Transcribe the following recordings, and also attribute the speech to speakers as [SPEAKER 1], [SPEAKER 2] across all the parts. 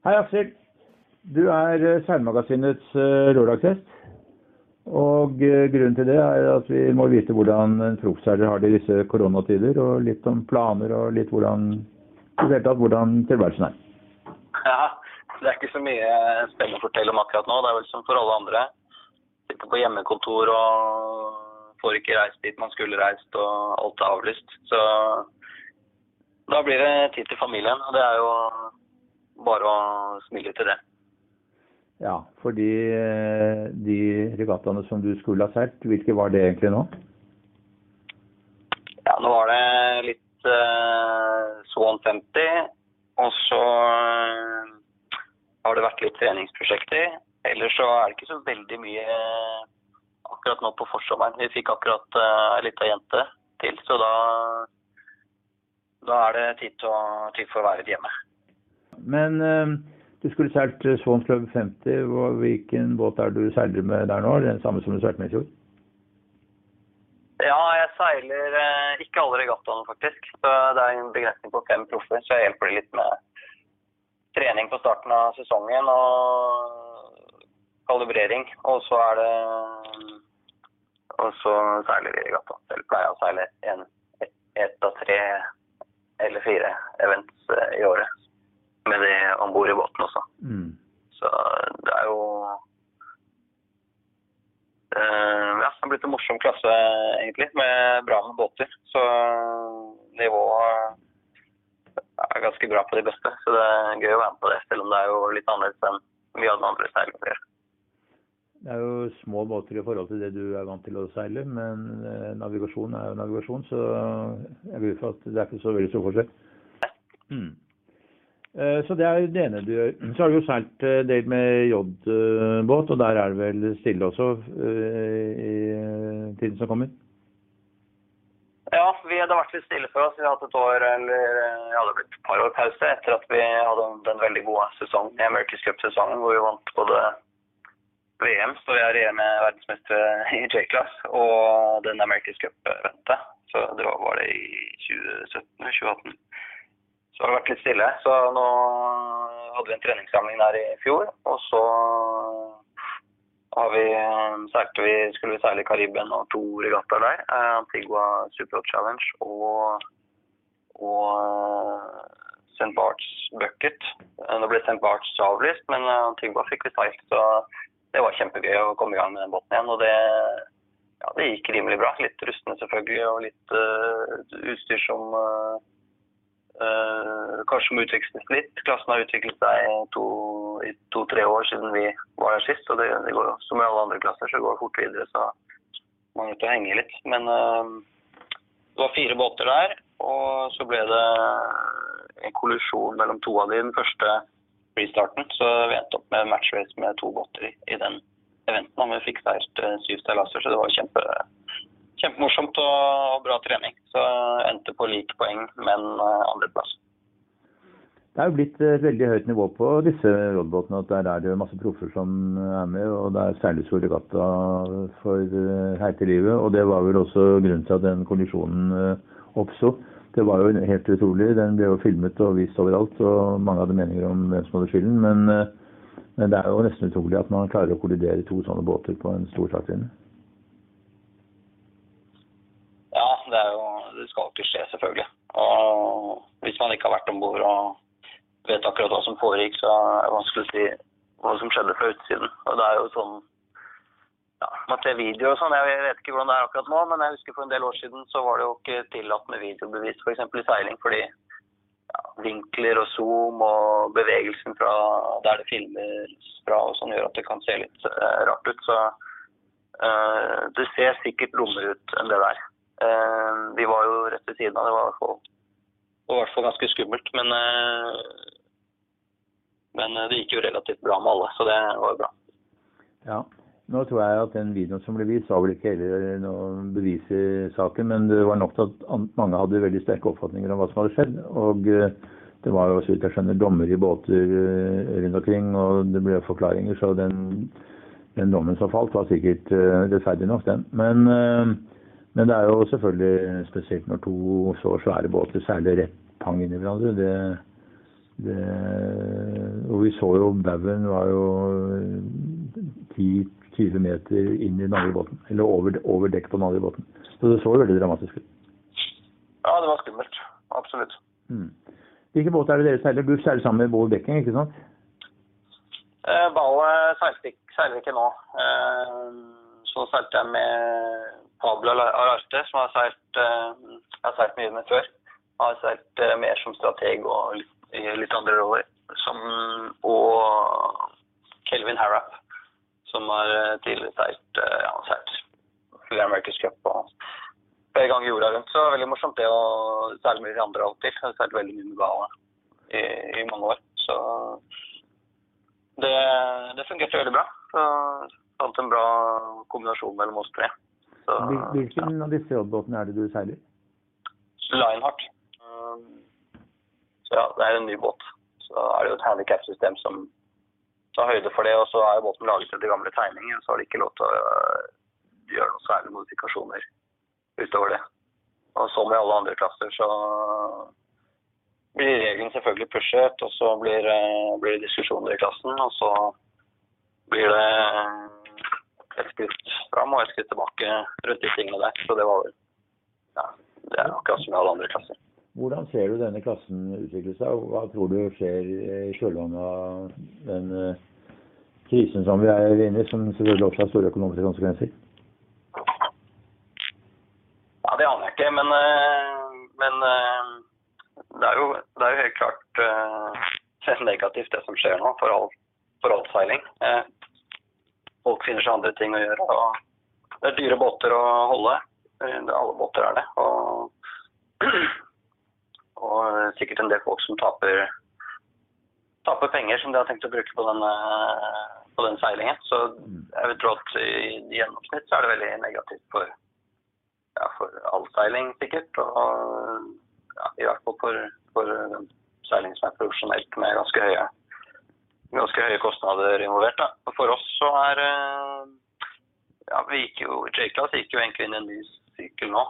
[SPEAKER 1] Hei, Aksel. Du er eh, Seilmagasinets eh, lørdagsgjest. Og eh, grunnen til det er at vi må vite hvordan en proffseiler har det i disse koronatider. Og litt om planer og litt hvordan, tatt, hvordan tilværelsen er.
[SPEAKER 2] Ja, det er ikke så mye spennende å fortelle om akkurat nå. Det er vel som for alle andre. Sitter på hjemmekontor og får ikke reist dit man skulle reist, og alt er avlyst. Så da blir det tid til familien. Og det er jo bare å smile til det.
[SPEAKER 1] Ja, fordi eh, de regattaene som du skulle ha seilt, hvilke var det egentlig nå?
[SPEAKER 2] Ja, nå var det litt uh, Swan 50, og så uh, har det vært litt treningsprosjekter. Ellers så er det ikke så veldig mye uh, akkurat nå på forsommeren. Vi fikk akkurat uh, ei lita jente til, så da, da er det tid, til å, tid for å være hjemme.
[SPEAKER 1] Men eh, du skulle seilt eh, Swans Club 50. Hva- Hvilken båt er du seiler med der nå? Den samme som du seilte med i fjor?
[SPEAKER 2] Ja, jeg seiler eh, ikke alle regattaene, faktisk. Så det er en begrensning på fem proffer, så jeg hjelper de litt med trening på starten av sesongen og kalibrering. Og så er det Og så seiler vi regatta. Eller pleier å seile ett et av tre eller fire events i året. Bord i båten også.
[SPEAKER 1] Mm.
[SPEAKER 2] Så det er jo uh, Ja, det har blitt en morsom klasse, egentlig, med bra med båter. Så nivået er ganske bra på de beste. Så det er gøy å være med på det, selv om det er jo litt annerledes enn mye av den andre seilingen gjør.
[SPEAKER 1] Det er jo små båter i forhold til det du er vant til å seile, men eh, navigasjon er jo navigasjon, så jeg går ut fra at det er ikke så veldig stor forskjell. Mm. Eh, Så det er det ene du gjør. Så har du jo seilt en del med J-båt, og der er det vel stille også eh, i eh, tiden som kommer?
[SPEAKER 2] Ja, vi hadde vært litt stille for oss. Vi hadde hatt et år, eller ja, det blitt et par år pause etter at vi hadde den veldig gode sesongen, America's Cup-sesongen, hvor vi vant både VM, så vi er regjerende verdensmestere i J-class, og den America's Cup-eventet. Så det var, var det i 2017-2018. Så har det vært litt stille. Så nå hadde vi en treningssamling der i fjor, og så vi, seilte vi, skulle vi seile i Karibia og to regattaer der. eh, Antigua Superhot Challenge og, og eh, St. Barts Bucket. Eh, Nå ble St. Barts avlyst, men eh, Antigua fikk vi seilt, så det var kjempegøy å komme i gang med den båten igjen. Og det, ja, det gikk rimelig bra. Litt rustne selvfølgelig, og litt uh, utstyr som eh, eh, kanskje må utvikles litt. Klassen har utviklet seg i to- i to-tre år siden vi var her sist. Og det, det går som i alle andre klasser, så går det fort videre. Så man er nødt til å henge litt. Men eh, det var fire båter der, og så ble det en kollisjon mellom to av de den første restarten. Så vi endte opp med matchrace med to båter i, i den eventen. Og vi fikk seilt eh, syv seilaser, så det var kjempe, kjempemorsomt og, bra trening. Så endte på like poeng, men eh, andreplass.
[SPEAKER 1] Det er jo blitt et veldig høyt nivå på disse rådbåtene. at Der er det masse proffer som er med, og det er særlig regatta for eh, heite livet. Og det var vel også grunnen til at den kondisjonen eh, oppsto. Det var jo helt utrolig. Den ble jo filmet og vist overalt, og mange hadde meninger om hvem som hadde skylden. Men, eh, men det er jo nesten utrolig at man klarer å kollidere to sånne båter på en stor startlinje.
[SPEAKER 2] Ja, det, er jo, det skal jo ikke skje, selvfølgelig. Og hvis man ikke har vært om bord og vet akkurat hva som foregikk, så er det vanskelig å si hva som skjedde fra utsiden. Og det er jo sånn ja, Man ser video og sånn, jeg vet ikke hvordan det er akkurat nå, men jeg husker for en del år siden så var det jo ikke tillatt med videobevis f.eks. i seiling, fordi ja, vinkler og zoom og bevegelsen fra der det filmes fra og sånn gjør at det kan se litt uh, rart ut. Så uh, det ser sikkert lommere ut enn det der. Uh, vi var jo rett ved siden av. Det var i hvert fall, ganske skummelt. Men, men eh, det gikk jo relativt bra med alle, så det var jo bra.
[SPEAKER 1] Ja. Nå tror jeg at den videoen som ble vist, var vel ikke heller noe bevis i saken, men det var nok til at mange hadde veldig sterke oppfatninger om hva som hadde skjedd. Og eh, det var jo, så vidt jeg skjønner, dommer i båter eh, rundt omkring, og det ble forklaringer, så den, den dommen som falt, var sikkert eh, rettferdig nok, den. Men, eh, men det er jo selvfølgelig spesielt når to så svære båter særlig rett pang inn i hverandre. Det, det Og vi så jo baugen var jo eh, 10-20 meter inn i båten. Eller over, over dekk på båten. Så det så jo veldig dramatisk ut.
[SPEAKER 2] Ja, det var skummelt. Absolutt.
[SPEAKER 1] Mm. Hvilke båter er det dere seiler? Du seiler sammen med Bård Bekking, ikke sant?
[SPEAKER 2] Eh, Ballet seiler ikke nå. Eh, så seilte jeg med Pablo Ararte, som har seilt, eh, jeg har seilt mye med før. Jeg har seilt eh, mer som strateg og litt, i litt andre roller. Som, og Kelvin Harrap, som har eh, tidligere seilt eh, ja, seilt flere America's Cup og flere ganger jorda rundt. Så veldig morsomt det å seile med de andre av og til. Jeg har seilt veldig mye med Gala i, i mange år. Så det, det fungerte veldig bra. Så fant en bra kombinasjon mellom oss tre.
[SPEAKER 1] Hvilken av disse jobbåtene er det du seiler?
[SPEAKER 2] Lionheart. Så ja, det er en ny båt. Så er det jo et handicap-system som tar høyde for det. Og så er båten laget etter gamle tegninger, så har de ikke lov til å øh, gjøre noen særlige modifikasjoner utover det. Og som i alle andre klasser så blir reglene selvfølgelig pushet, og så blir, eh, blir det diskusjoner i klassen, og så blir det et skritt fram og et skritt tilbake rundt de tingene der. Så det var vel ja, det er akkurat som i alle andre klasser.
[SPEAKER 1] Hvordan ser du denne klassen utvikle seg, og hva tror du skjer i kjølvannet av den eh, krisen som vi er inne i, som selvfølgelig også har store økonomiske konsekvenser?
[SPEAKER 2] Ja, det aner jeg ikke, men, eh, men eh, det, er jo, det er jo helt klart negativt det som skjer nå for all, for all seiling. Folk finner seg andre ting å gjøre. og Det er dyre båter å holde. Alle båter er det. Og, og sikkert en del folk som taper, taper penger som de har tenkt å bruke på den, eh, på den seilingen. Så jeg vil tro at i gjennomsnitt så er det veldig negativt for ja, for all seiling sikkert. Og ja, i hvert fall for, for seiling som er profesjonelt med ganske høye, ganske høye kostnader involvert. Da. Og for oss så er eh, ja, vi gikk jo, J-Class gikk jo egentlig inn i en ny sykkel nå,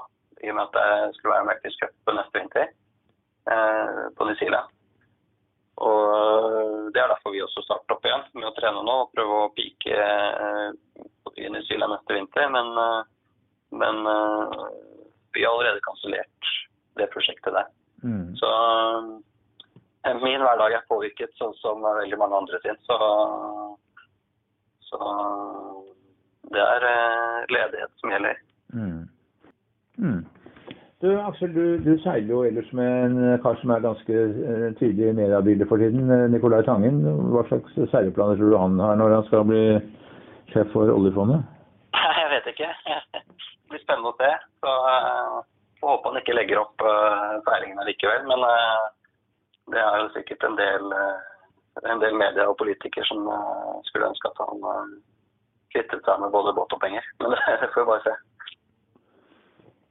[SPEAKER 2] i og med at det skulle være America's Cup neste vinter eh, på New Zealand. Og det er derfor vi også starter opp igjen med å trene nå og prøve å pike eh, i New Zealand neste vinter. Men eh, men eh, vi har allerede kansellert det prosjektet der.
[SPEAKER 1] Mm.
[SPEAKER 2] Så eh, min hverdag er påvirket sånn som veldig mange andre sin. Så, så det er eh, ledighet som gjelder.
[SPEAKER 1] Mm. Mm. Du, Aksel, du, du seiler jo ellers med en kar som er ganske eh, tydelig i mediebildet for tiden, eh, Nicolai Tangen. Hva slags seileplaner tror du han har når han skal bli sjef for oljefondet?
[SPEAKER 2] Jeg vet ikke. Det blir spennende å se. Så eh, får håpe han ikke legger opp uh, seilingen likevel. Men eh, det er jo sikkert en del, eh, en del media og politikere som eh, skulle ønske at han uh, kvittet seg med både båt og penger. Men det får vi bare se.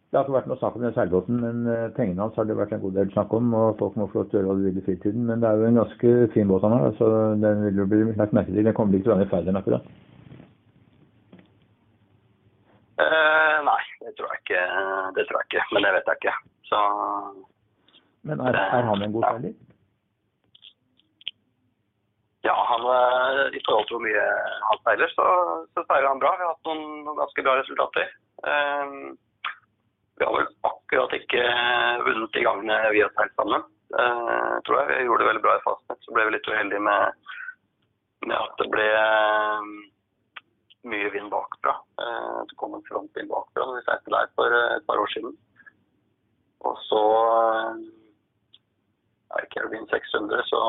[SPEAKER 1] Det har ikke vært noe sak om den seilbåten, men eh, pengene hans har det vært en god del snakk om. Og folk må få lov til å gjøre hva de vil i fritiden. Men det er jo en ganske fin båt han har, så den vil jo bli lagt merke til. Den kommer ikke til å være i Færøyene akkurat.
[SPEAKER 2] Uh, nei, det tror jeg ikke. Det tror jeg ikke, men det vet jeg ikke. Så
[SPEAKER 1] Men er, er han en god seiler?
[SPEAKER 2] ja, han, eh, i forhold til hvor mye han seiler, så, så seiler han bra. Vi har hatt noen, noen ganske bra resultater. Eh, vi har vel akkurat ikke vunnet de gangene vi har seilt sammen, eh, tror jeg. Vi gjorde det veldig bra i Fastnet. Så ble vi litt uheldige med, med at det ble eh, mye vind bakfra. Eh, det kom en frontvind bakfra når vi seilte der for eh, et par år siden. Og så eh, ja, i Caribbean 600 så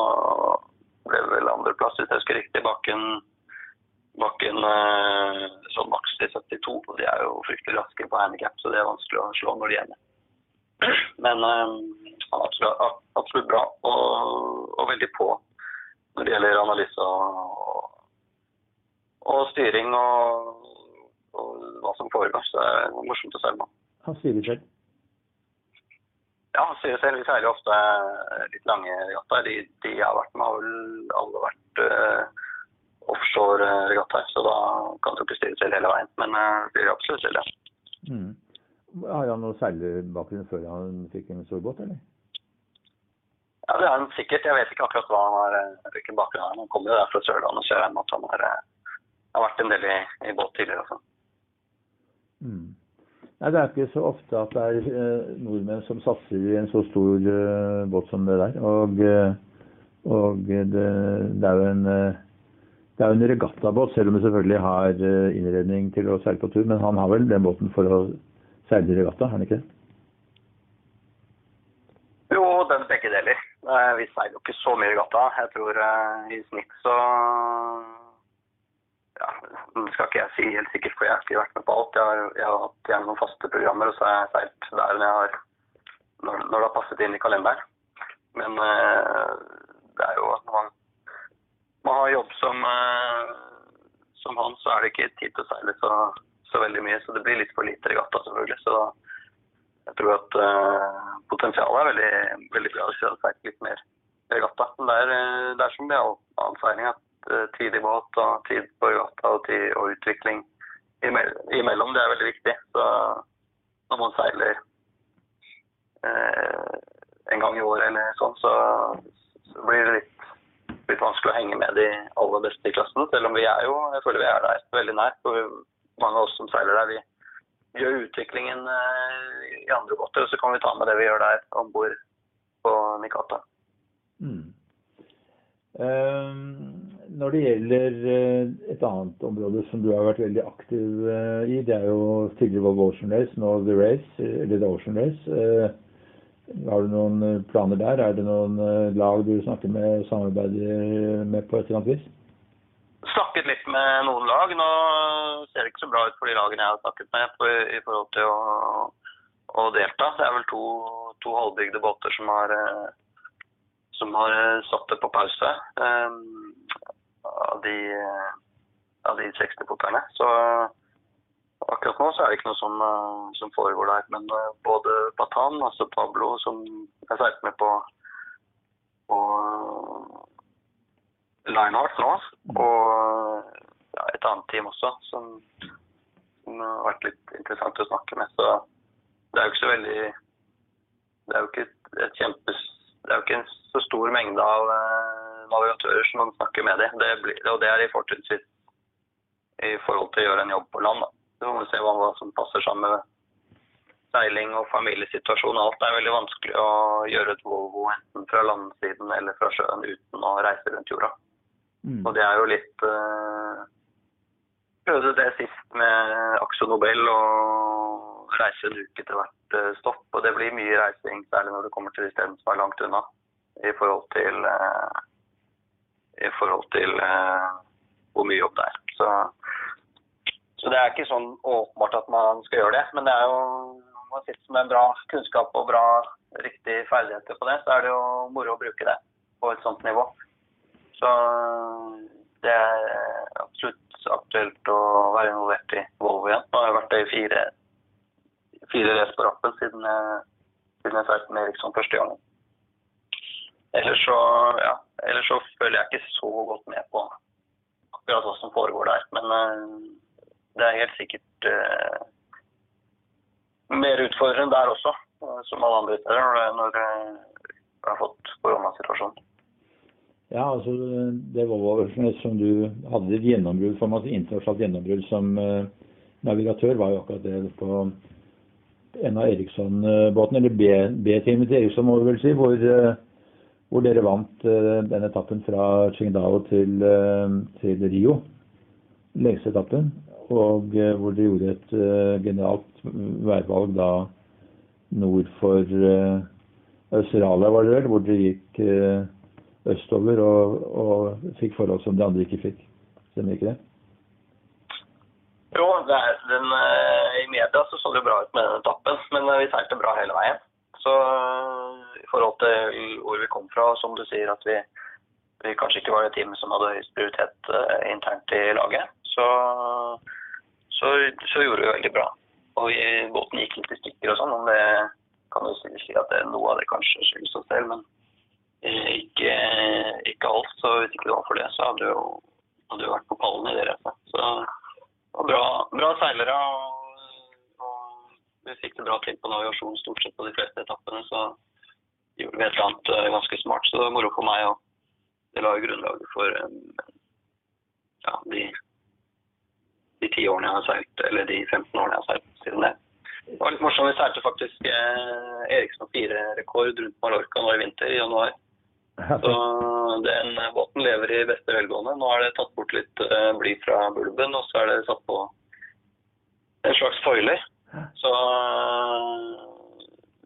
[SPEAKER 2] ble det vel andreplass, hvis jeg husker riktig, bak en, bak en eh, sånn maks til 72. Og de er jo fryktelig raske på handikap, så det er vanskelig å slå når de er med. Men eh, han er absolutt, absolutt bra og, og veldig på når det gjelder analyse og, og styring og, og hva som foregår. Så det er morsomt å se med.
[SPEAKER 1] Han styrer selv.
[SPEAKER 2] Ja, han sier selv. Vi seiler ofte litt lange jatter. De, de jeg har vært med, har vel alle vært uh, offshore-regattaer. Så da kan du ikke styre selv hele veien. Men uh, det blir absolutt selv, ja.
[SPEAKER 1] Mm. Har han noe seilerbakgrunn før han fikk en stor båt, eller?
[SPEAKER 2] Ja, det er han sikkert. Jeg vet ikke akkurat hva han har, eh, hvilken bakgrunn han har. Han kommer jo der fra Sørlandet, så jeg regner med at han har, eh, har vært en del i, i båt tidligere. Også.
[SPEAKER 1] Mm. Nei, Det er ikke så ofte at det er eh, nordmenn som satser i en så stor eh, båt som det der. Og, eh, og det, det er jo en eh, det er jo en regattabåt, selv om det selvfølgelig har eh, innredning til å seile på tur. Men han har vel den båten for å seile i regatta, har han ikke det?
[SPEAKER 2] Jo, den begge deler. Vi seiler jo ikke så mye i gata. Jeg tror eh, i snitt så ja, Det skal ikke jeg si helt sikkert, for jeg har ikke vært med på alt. Jeg har, jeg har hatt gjerne noen faste programmer, og så har jeg seilt der når, jeg har, når, når det har passet inn i kalenderen. Men eh, det er jo når man, man har jobb som, eh, som han, så er det ikke tid til å seile så, så veldig mye. Så det blir litt for lite regatta, selvfølgelig. Så jeg tror at uh, potensialet er veldig, veldig bra hvis vi hadde seilt litt mer regatta. Men det er, eh, det er som med all annen seiling, at uh, tid i båt og tid på regatta og, tid, og utvikling imellom, det er veldig viktig. Så når man seiler eh, en gang i året eller sånn, så, så blir det litt, litt vanskelig å henge med de aller beste i klassen. Selv om vi er jo, jeg føler vi er der veldig nær. For mange av oss som seiler der, vi gjør utviklingen eh, i andre båter, og så kan vi ta med det vi gjør der om bord på Nikata.
[SPEAKER 1] Mm. Eh, når det gjelder eh, et annet område som du har vært veldig aktiv i, det er jo tidligere Volvo Ocean Race, nå The Race, eller The Ocean Race. Har du noen eh, planer der? Er det noen eh, lag du snakker med samarbeider med på et eller annet vis?
[SPEAKER 2] Snakket litt med noen lag. Nå ser det ikke så bra ut for de lagene jeg har snakket med på, i forhold til å, å delta. Det er vel to, to halvbygde båter som har, eh, som har satt det på pause Um, av de, de 60 poterne. Så akkurat nå så er det ikke noe som, eh, som foregår der. Men eh, både Batan, altså Pablo, som jeg seilte med på, på Lionheart nå, og ja, et annet team også, som, som har vært litt interessant å snakke med. Så det er jo ikke så veldig Det er jo ikke et, kjempes... Det er jo ikke en så stor mengde av eh, navigatører som man snakker med det. det og det er i fortrinnsvis i forhold til å gjøre en jobb på land. Da. Så må vi se hva, som passer sammen med seiling og familiesituasjon. Alt er veldig vanskelig å gjøre et Volvo enten fra landsiden eller fra sjøen uten å reise rundt jorda.
[SPEAKER 1] Mm.
[SPEAKER 2] Og det er jo litt uh, Prøvde det sist med Axo Nobel å reise en uke til hvert eh, stopp. Og det blir mye reising, særlig når du kommer til de stedene som er langt unna. I forhold til, eh, i forhold til eh, hvor mye jobb det er. Så, så det er ikke sånn åpenbart at man skal gjøre det. Men det er jo man sitter med bra kunnskap og bra riktige ferdigheter på det, så er det jo moro å bruke det på et sånt nivå. Så det er absolutt aktuelt å være involvert i Volvo igjen. Nå har jeg vært det i fire, fire race på rappen siden siden jeg startet med Eriksson første gangen. Ellers så, ja, ellers så følger jeg ikke så godt med på akkurat hva som foregår der. Men eh, det er helt sikkert eh, mer utfordrende der også, eh, som alle andre steder, når, når eh, har fått koronasituasjonen.
[SPEAKER 1] Ja, altså det Volvo-øvelsen som du hadde et gjennombrudd for meg, internasjonalt gjennombrudd som eh, navigatør, var jo akkurat det på en av Eriksson-båtene, eller B-teamet til Eriksson, må vi vel si, hvor, eh, hvor dere vant den etappen fra Qingdao til, til Rio, lengste etappen, og eh, hvor dere gjorde et eh, generalt værvalg da nord for eh, Australia, var det vel, hvor dere gikk østover og, og fikk forhold som de andre ikke fikk. Stemmer ikke det?
[SPEAKER 2] Jo, det er, den, i media så så det jo bra ut med den etappen, men vi seilte bra hele veien. Så i forhold til hvor vi kom fra, som du sier at vi, vi kanskje ikke var det teamet som hadde høyest prioritet uh, internt i laget, så, så, så gjorde vi veldig bra. Og vi, båten gikk litt i stykker og sånn, men det kan jo si, at det, noe av det kanskje skyldes oss selv, men eh, ikke, ikke alt. Så hvis ikke det var for det, så hadde jo hadde vi vært på pallen i det racet. Så og bra, bra seilere. Og vi fikk det bra til på navigasjon stort sett på de fleste etappene. Så gjorde vi et eller annet eh, ganske smart. Så det var moro for meg, og det la jo grunnlaget for eh, ja, de, de ti årene jeg har seilt, eller de 15 årene jeg har seilt siden det. Det var litt morsomt. Vi seilte faktisk eh, Eriksson 4-rekord rundt Mallorca nå i vinter, i januar. Så den båten lever i beste velgående. Nå er det tatt bort litt eh, bly fra bulben, og så er det satt på en slags foiler. Så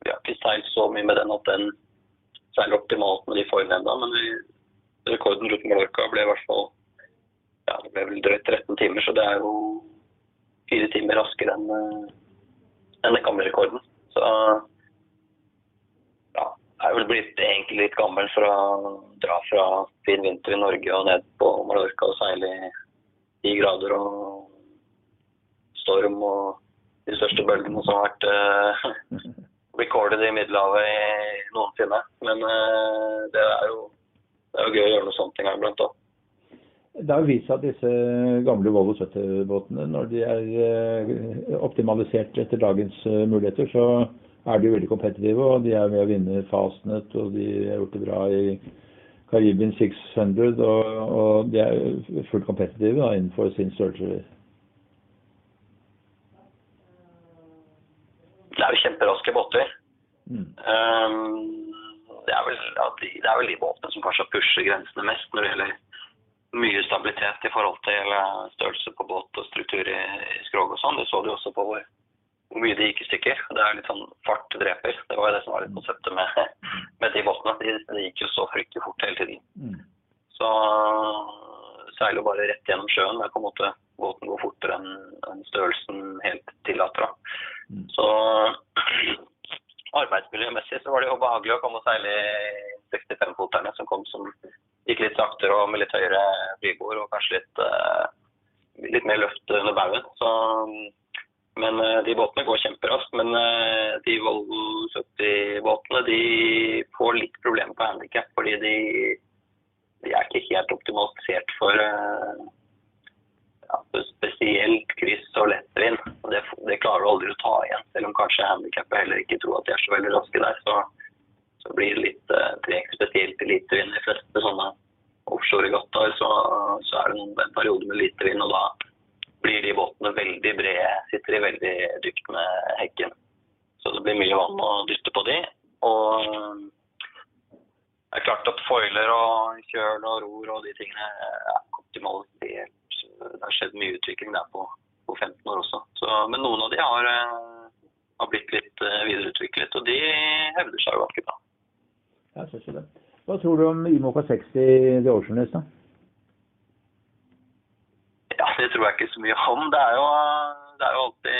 [SPEAKER 2] vi har ikke seilt så mye med den at den seiler optimalt med de foilene ennå, men vi, rekorden rundt Mallorca ble i hvert fall ja, det ble vel drøyt 13 timer, så det er jo fire timer raskere enn eh, enn den gamle. Så ja, jeg er vel blitt egentlig litt gammel for å dra fra fin vinter i Norge og ned på Mallorca og seile i ti grader og storm og de største bølgene som har vært uh, recorded i Middelhavet i, noensinne. Men uh, det, er jo, det, er jo, gøy å gjøre noe sånt en gang iblant òg.
[SPEAKER 1] Det har vist seg at disse gamle Volvo 70-båtene, når de er uh, optimalisert etter dagens muligheter, så er de veldig kompetitive. Og de er med å vinne Fastnet, og de har gjort det bra i Caribbean 600. Og, og de er fullt kompetitive da, innenfor sin størrelse.
[SPEAKER 2] det er jo kjemperaske båter. Mm. Um, det, er vel, de, det er vel de båtene som kanskje pusher grensene mest når det gjelder mye stabilitet i forhold til størrelse på båt og struktur i, i skrog og sånn. Det så du også på hvor, hvor, mye det gikk i stykker. Det er litt sånn fart dreper. Det var jo det som var litt konseptet med, med de båtene. De, de, gikk jo så fryktelig fort hele tiden. Mm. Så seiler jo bare rett gjennom sjøen. Det er på en måte båten går fortere enn en størrelsen helt tillater. Mm. Så arbeidsmiljømessig så var det jo behagelig å komme og seile i 65-foterne som kom saktere og med litt høyere flybord og kanskje litt, uh, litt mer løft under baugen. Men uh, de båtene går kjemperaskt. Men uh, de Volvo 70-båtene de får litt problemer på handikap fordi de, de, er ikke helt optimalisert for ja, spesielt kryss og lettvind. Det, det klarer du aldri å ta igjen. Selv om kanskje handikappet heller ikke tror at de er så veldig raske der, så, så blir det litt uh, tregt. Spesielt i lite vind. De fleste sånne offshore-regattaer så, så, er det noen, en periode med lite vind, og da blir de båtene veldig brede. Sitter i veldig dypt med hekken. Så det blir mye vann å dytte på de. Og det er klart at foiler og kjøl og ror og de tingene er optimalisert det har skjedd mye utvikling der på, på 15 år også. Så, men noen av de har, eh, har blitt litt eh, videreutviklet, og de hevder seg jo ganske bra.
[SPEAKER 1] Det. Hva tror du om Ymoka 60 The Oceanist, da?
[SPEAKER 2] Ja, Det tror jeg ikke så mye om. Det er jo, det er jo alltid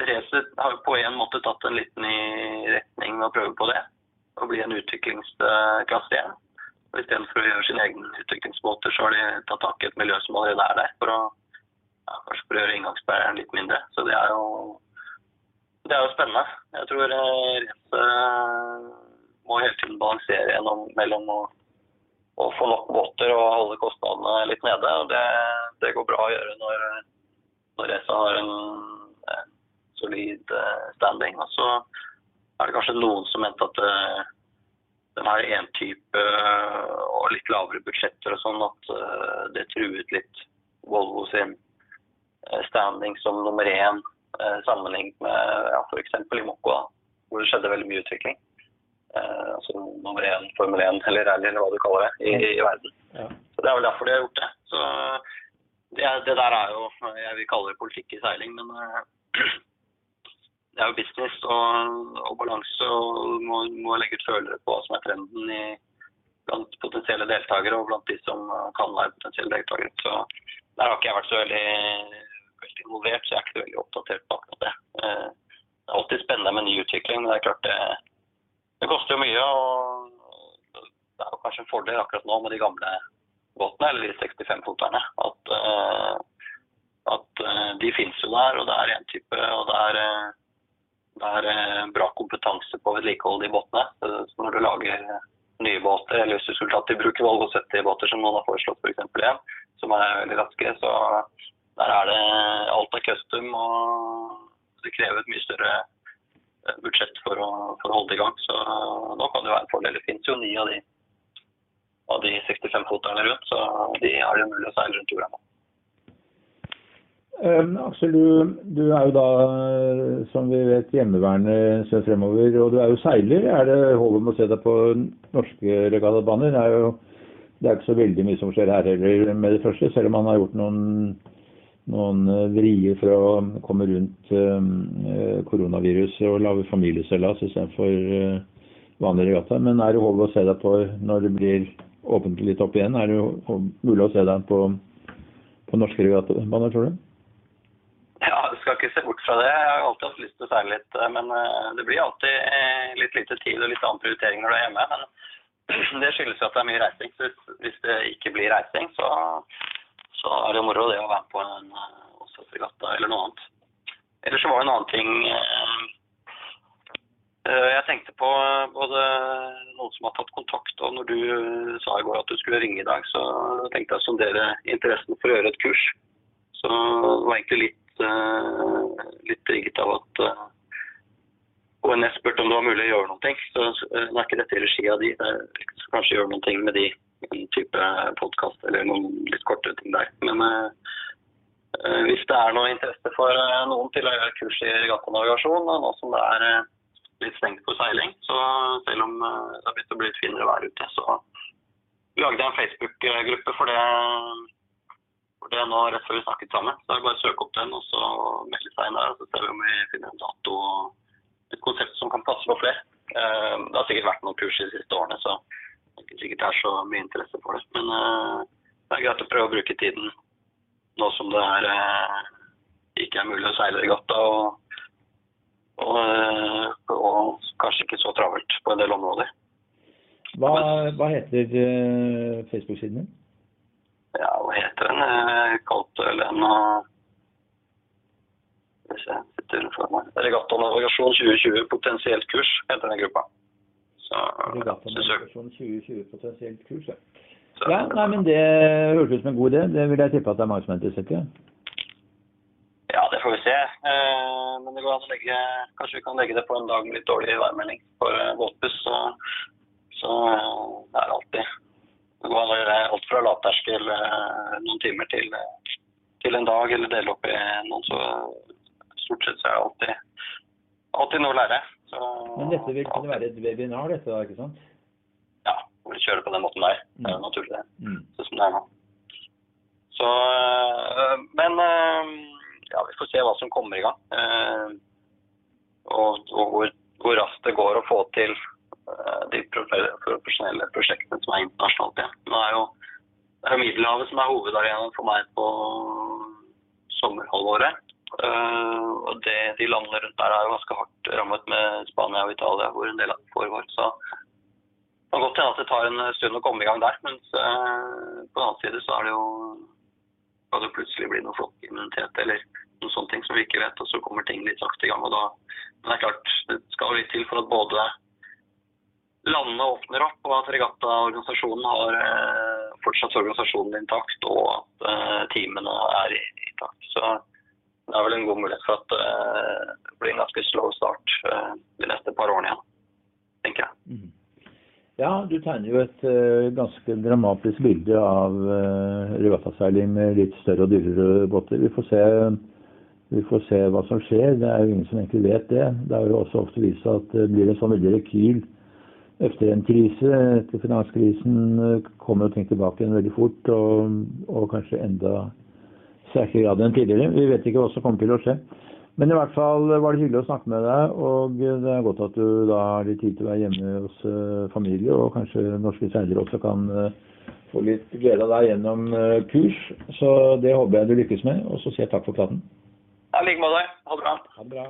[SPEAKER 2] Racet har på en måte tatt en liten i retning med å prøve på det. Å bli en utviklingsklasse igjen. Og Istedenfor å gjøre sine egne utviklingsmåter, så har de tatt tak i et miljø som allerede er der, for å, ja, kanskje for å gjøre inngangsbæreren litt mindre. Så det er jo, det er jo spennende. Jeg tror eh, racet må hele tiden balansere mellom å, å, få nok båter og holde kostnadene litt nede. og Det, det går bra å gjøre når, når racet har en, en solid eh, standing. Og så er det kanskje noen som mente at det den her én type eh, og litt lavere budsjetter og sånn, at eh, det truet litt Volvo sin eh, standing som nummer én sammenlignet med ja, f.eks. i Mokko, hvor det skjedde veldig mye utvikling. Eh, altså nummer én Formel 1 eller rally eller hva du kaller det, i, i verden. Ja. Så Det er vel derfor de har gjort det. Så det, det, der er jo Jeg vil kalle det politikk i seiling, men eh, det er jo business og, og balanse, og må, må legge ut følere på hva som er trenden i, blant potensielle deltakere og blant de som kan være potensielle deltakere. Så Der har ikke jeg vært så veldig, veldig involvert, så jeg er ikke så veldig oppdatert på akkurat det. Eh, det er alltid spennende med ny utvikling, men det er klart det, det koster jo mye. og Det er jo kanskje en fordel akkurat nå med de gamle båtene, eller de 65-foterne, at, uh, at uh, de finnes jo der, og det er én type. og det er uh, det er eh, bra kompetanse på vedlikehold i båtene. Så når du lager nye båter, eller hvis du skulle tatt i bruk Volvo 70-båter som noen har foreslått f.eks. For igjen, som er veldig raske, så der er det alt er custom og det krever et mye større budsjett for å, for å holde det i gang. Så nå kan det være en fordel. Det finnes jo ni av de, de 65-foterne rundt, så de er det mulig å seile rundt jorda nå.
[SPEAKER 1] Um, Aksel, du, du, er jo da, som vi vet, hjemmeværende en fremover. Og du er jo seiler. Er det håp om å se deg på norske regattabaner? Det er jo ikke så veldig mye som skjer her heller med det første, selv om man har gjort noen, noen vrier for å komme rundt uh, koronaviruset og lage familieseilas istedenfor vanlig regatta. Men er det håp å se deg på når det blir åpent litt opp igjen? Er det mulig å se deg på, på norske regattabaner, tror du?
[SPEAKER 2] Ja, du skal ikke se bort fra det. Jeg har alltid hatt lyst til å seile litt, men det blir alltid litt lite tid og litt annen prioritering når du er hjemme. men det skyldes jo at det er mye reising. Så hvis det ikke blir reising, så, så er det moro det å være med på en Åsas-regatta eller noe annet. Ellers var det en annen ting eh, eh, jeg tenkte på både noen som har tatt kontakt, og når du sa i går at du skulle ringe i dag, så tenkte jeg å sondere interessen for å gjøre et kurs. Så det var egentlig litt, eh, litt trigget av at ONS spurte om det var mulig å gjøre noe. Så det er ikke dette i regi av de. Så kanskje gjøre noe med de, type podkast eller noen litt kortere ting der. Men eh, hvis det er noe interesse for uh, noen til å gjøre kurs i regattanavigasjon, nå som det er uh, litt stengt for seiling, så selv om det har begynt å bli litt finere vær ute, så lagde jeg en Facebook-gruppe for det for det nå rett før vi snakket sammen. Så er det bare å søke opp den og så melde seg inn der. Så ser vi om vi finner en dato. og et konsept som kan passe på flere. Eh, det har sikkert vært noen kurs de siste årene, så sikkert er så mye interesse for det. Men uh, det er greit å prøve å bruke tiden nå som det er, uh, ikke er mulig å seile regatta. Og, og, og, kanskje ikke så travelt på en del områder.
[SPEAKER 1] Hva, hva heter Facebook-siden din?
[SPEAKER 2] Ja, hva heter den? Kalte vel regatta navigasjon 2020 potensielt kurs heter den gruppa.
[SPEAKER 1] Regattanavigasjon 2020 potensielt kurs, ja. ja. Nei, men Det høres ut som en god idé. Det vil jeg tippe at det er mange som er interessert i.
[SPEAKER 2] Ja, det får vi se. Eh, men det går an å legge Kanskje vi kan legge det på en dag med litt dårlig værmelding for våtbuss. båtbuss. Så, så eh, det er alltid Det går an å gjøre alt fra lavterskel noen timer til, til en dag, eller dele opp i noen så stort sett så er det alltid, alltid noe å lære. Så,
[SPEAKER 1] Men dette vil kunne være et webinar, dette da, ikke sant?
[SPEAKER 2] Ja, hvor vi kjører på den måten der. Det er jo mm. naturlig, det. Mm. Sånn som det er nå. Så, øh, men øh, ja, vi får se hva som kommer i gang. Uh, og, og hvor, hvor, raskt det går å få til de profesjonelle prosjektene som er internasjonalt. Ja. Nå er jo, det er Middelhavet som er hovedarenaen for meg på sommerhalvåret. Uh, og det, De landene rundt der er jo ganske hardt rammet med Spania og Italia, hvor en del av det foregår. Så det kan godt hende at det tar en stund å komme i gang der. Mens uh, på den annen side så er det jo kan det plutselig bli noe flokkimmunitet eller noen sånne ting som vi ikke vet, og så kommer ting litt sakte i gang. og da, Men det er klart, det skal litt til for at både landene åpner opp, og at regattaorganisasjonen har uh, fortsatt organisasjonen intakt, og at teamene er intakt. Så det er vel en god mulighet for at det blir en ganske slow start de neste par årene igjen, tenker jeg. Mm.
[SPEAKER 1] Ja, du tegner jo et ganske dramatisk bilde av regattaseiling med litt større og dyrere båter. Vi får, se, vi får se hva som skjer. Det er jo ingen som egentlig vet det. Det er jo også ofte vist at det blir en sånn veldig rekyl etter en krise. Etter finanskrisen kommer ting tilbake igjen veldig fort, og, og kanskje enda sterkere grad enn tidligere. Vi vet ikke hva som kommer til å skje. Men i hvert fall var det hyggelig å snakke med deg, og det er godt at du da har litt tid til å være hjemme hos familie, og kanskje norske seilere også kan få litt glede av deg gjennom kurs. Så det håper jeg du lykkes med, og så sier jeg takk for praten.
[SPEAKER 2] I like måte. Ha det bra.
[SPEAKER 1] Ha det bra.